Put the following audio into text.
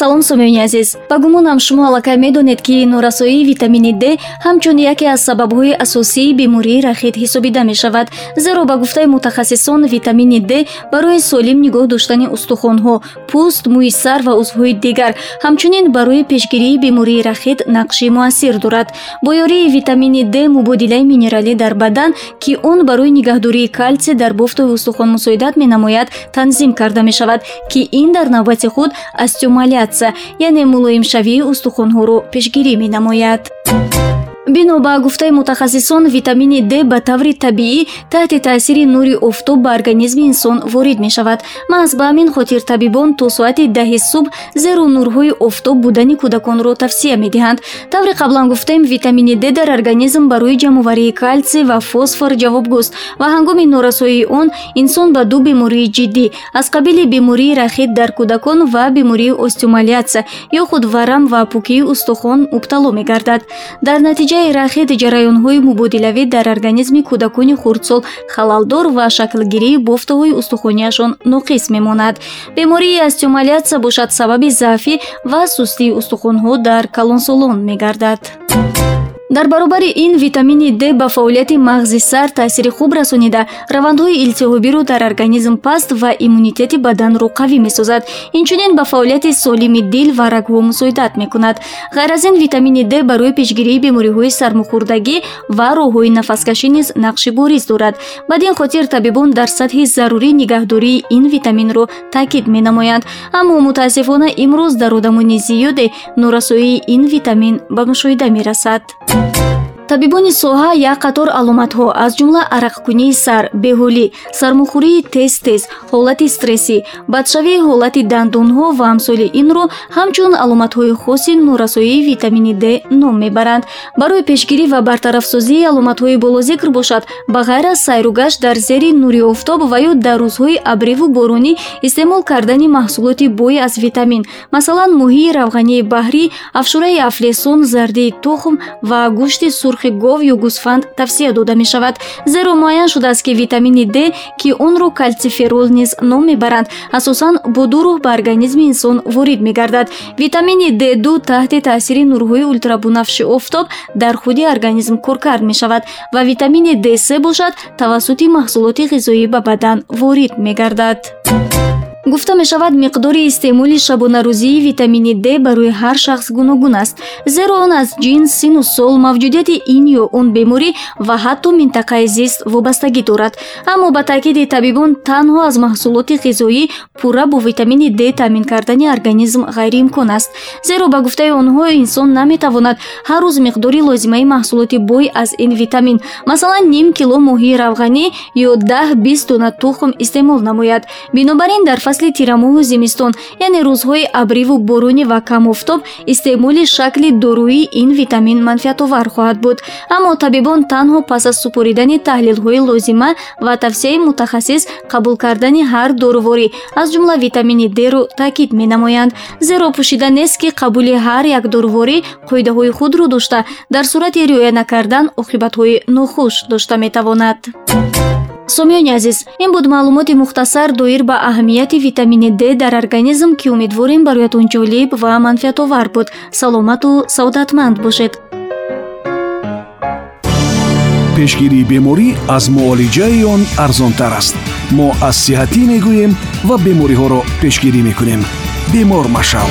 салом сомиёни азиз. Ба гумонам шумо аллакай медонед ки норасоии витамини д ҳамчун яке аз сабабҳои асосии бемории рахит ҳисобида мешавад зеро ба гуфтаи мутахассисон витамини д барои солим нигоҳ доштани устухонҳо пӯст мӯи сар ва узвҳои дигар. Ҳамчунин барои пешгирии бемории рахит нақши муассир дорад. Бо ёрии витамини д мубодилаи минералӣ дар бадан ки он барои нигоҳдории калсия дар бофтои устухон мусоидат менамояд танзим карда мешавад ки ин дар навбати худ остеомалия релаксатсия яъне мулоимшавии устухонҳоро пешгирӣ менамояд бино ба гуфтаи мутахассисон витамини д ба таври табиӣ таҳти таъсири нури офтоб ба организми инсон ворид мешавад. Маҳз ба ҳамин хотир табибон то соати даҳи субҳ зеро нурҳои офтоб будани кӯдаконро тавсия медиҳанд. Тавре қаблан гуфтем витамини д дар организм барои ҷамъоварии калсий ва фосфор ҷавобгӯст ва ҳангоми норасоии он инсон ба ду бемории ҷиддӣ аз қабили бемории рахит дар кӯдакон ва бемории остеомалиатсия ё худ варам ва пӯкии устухон мубтало мегардад. Дар натиҷаи натиҷаи рахит ҷараёнҳои мубодилавӣ дар организми кӯдакони хурдсол халалдор ва шаклгирии бофтаҳои устухонияшон ноқис мемонад. Бемории остеомалиатсия бошад сабаби заъфӣ ва сустии устухонҳо дар калонсолон мегардад дар баробари ин витамини д ба фаъолияти мағзи сар таъсири хуб расонида. Равандҳои илтиҳобиро дар организм паст ва иммунитети баданро қавӣ месозад. Инчунин ба фаъолияти солими дил ва рагҳо мусоидат мекунад. Ғайр аз ин витамини д барои пешгирии бемориҳои сармухӯрдагӣ ва роҳҳои нафаскашӣ низ нақши бориз дорад. Бадин хотир табибон дар сатҳи зарурӣ нигоҳдории ин витаминро таъкид менамоянд. Аммо мутаассифона имрӯз дар одамони зиёде норасоии ин витамин ба мушоҳида мерасад Thank you. Табибони соҳа як қатор аломатҳо аз ҷумла арақкунии сар беҳолӣ сармухӯрии тез тез ҳолати стрессӣ бадшавии ҳолати дандонҳо ва амсоли инро ҳамчун аломатҳои хоси норасоии витамини д ном мебаранд. Барои пешгирӣ ва бартарафсозии аломатҳои болозикр бошад ба ғайр аз сайру гашт дар зери нури офтоб ва ё дар рӯзҳои абриву боронӣ истеъмол кардани маҳсулоти бой аз витамин. Масалан моҳии равғании баҳрӣ афшураи афлесон зардии тухм ва гӯшти сурх сурхи гов ё гӯсфанд тавсия дода мешавад. Зеро муайян шудааст ки витамини д ки онро калтиферол низ ном мебаранд. Асосан бо ду рӯҳ ба организми инсон ворид мегардад. Витамини д ду таҳти таъсири нурҳои ультрабунафши офтоб дар худи организм коркард мешавад ва витамини д с бошад тавассути маҳсулоти ғизоӣ ба бадан ворид мегардад гуфта мешавад миқдори истеъмоли шабонарӯзии витамини д барои ҳар шахс гуногун аст. Зеро он аз ҷинс сину сол мавҷудияти ин ё он беморӣ ва ҳатто минтақаи зист вобастагӣ дорад. Аммо ба таъкиди табибон танҳо аз маҳсулоти ғизоӣ пурра бо витамини д таъмин кардани организм ғайриимкон аст. Зеро ба гуфтаи онҳо инсон наметавонад ҳар рӯз миқдори лозимаи маҳсулоти бой аз ин витамин. Масалан ним кило моҳии равғанӣ ё даҳ бист дона тухм истеъмол намояд. Бинобар ин дар фасли тирамоҳу зимистон яъне рӯзҳои абриву боронӣ ва камофтоб истеъмоли шакли дорӯии ин витамин манфиатовар хоҳад буд. Аммо табибон танҳо пас аз супоридани таҳлилҳои лозима ва тавсияи мутахассис қабул кардани ҳар доруворӣ аз ҷумла витамини дро таъкид менамоянд. Зеро пӯшида нест ки қабули ҳар як доруворӣ қоидаҳои худро дошта дар сурати риоя накардан оқибатҳои нохуш дошта метавонад сомиёни азиз ин буд маълумоти мухтасар доир ба аҳамияти витамини д дар организм ки умедворем бароятон ҷолиб ва манфиатовар буд. Саломату саодатманд бошед. Пешгирии беморӣ аз муолиҷаи он арзонтар аст. Мо аз сиҳатӣ мегӯем ва бемориҳоро пешгирӣ мекунем. Бемор машав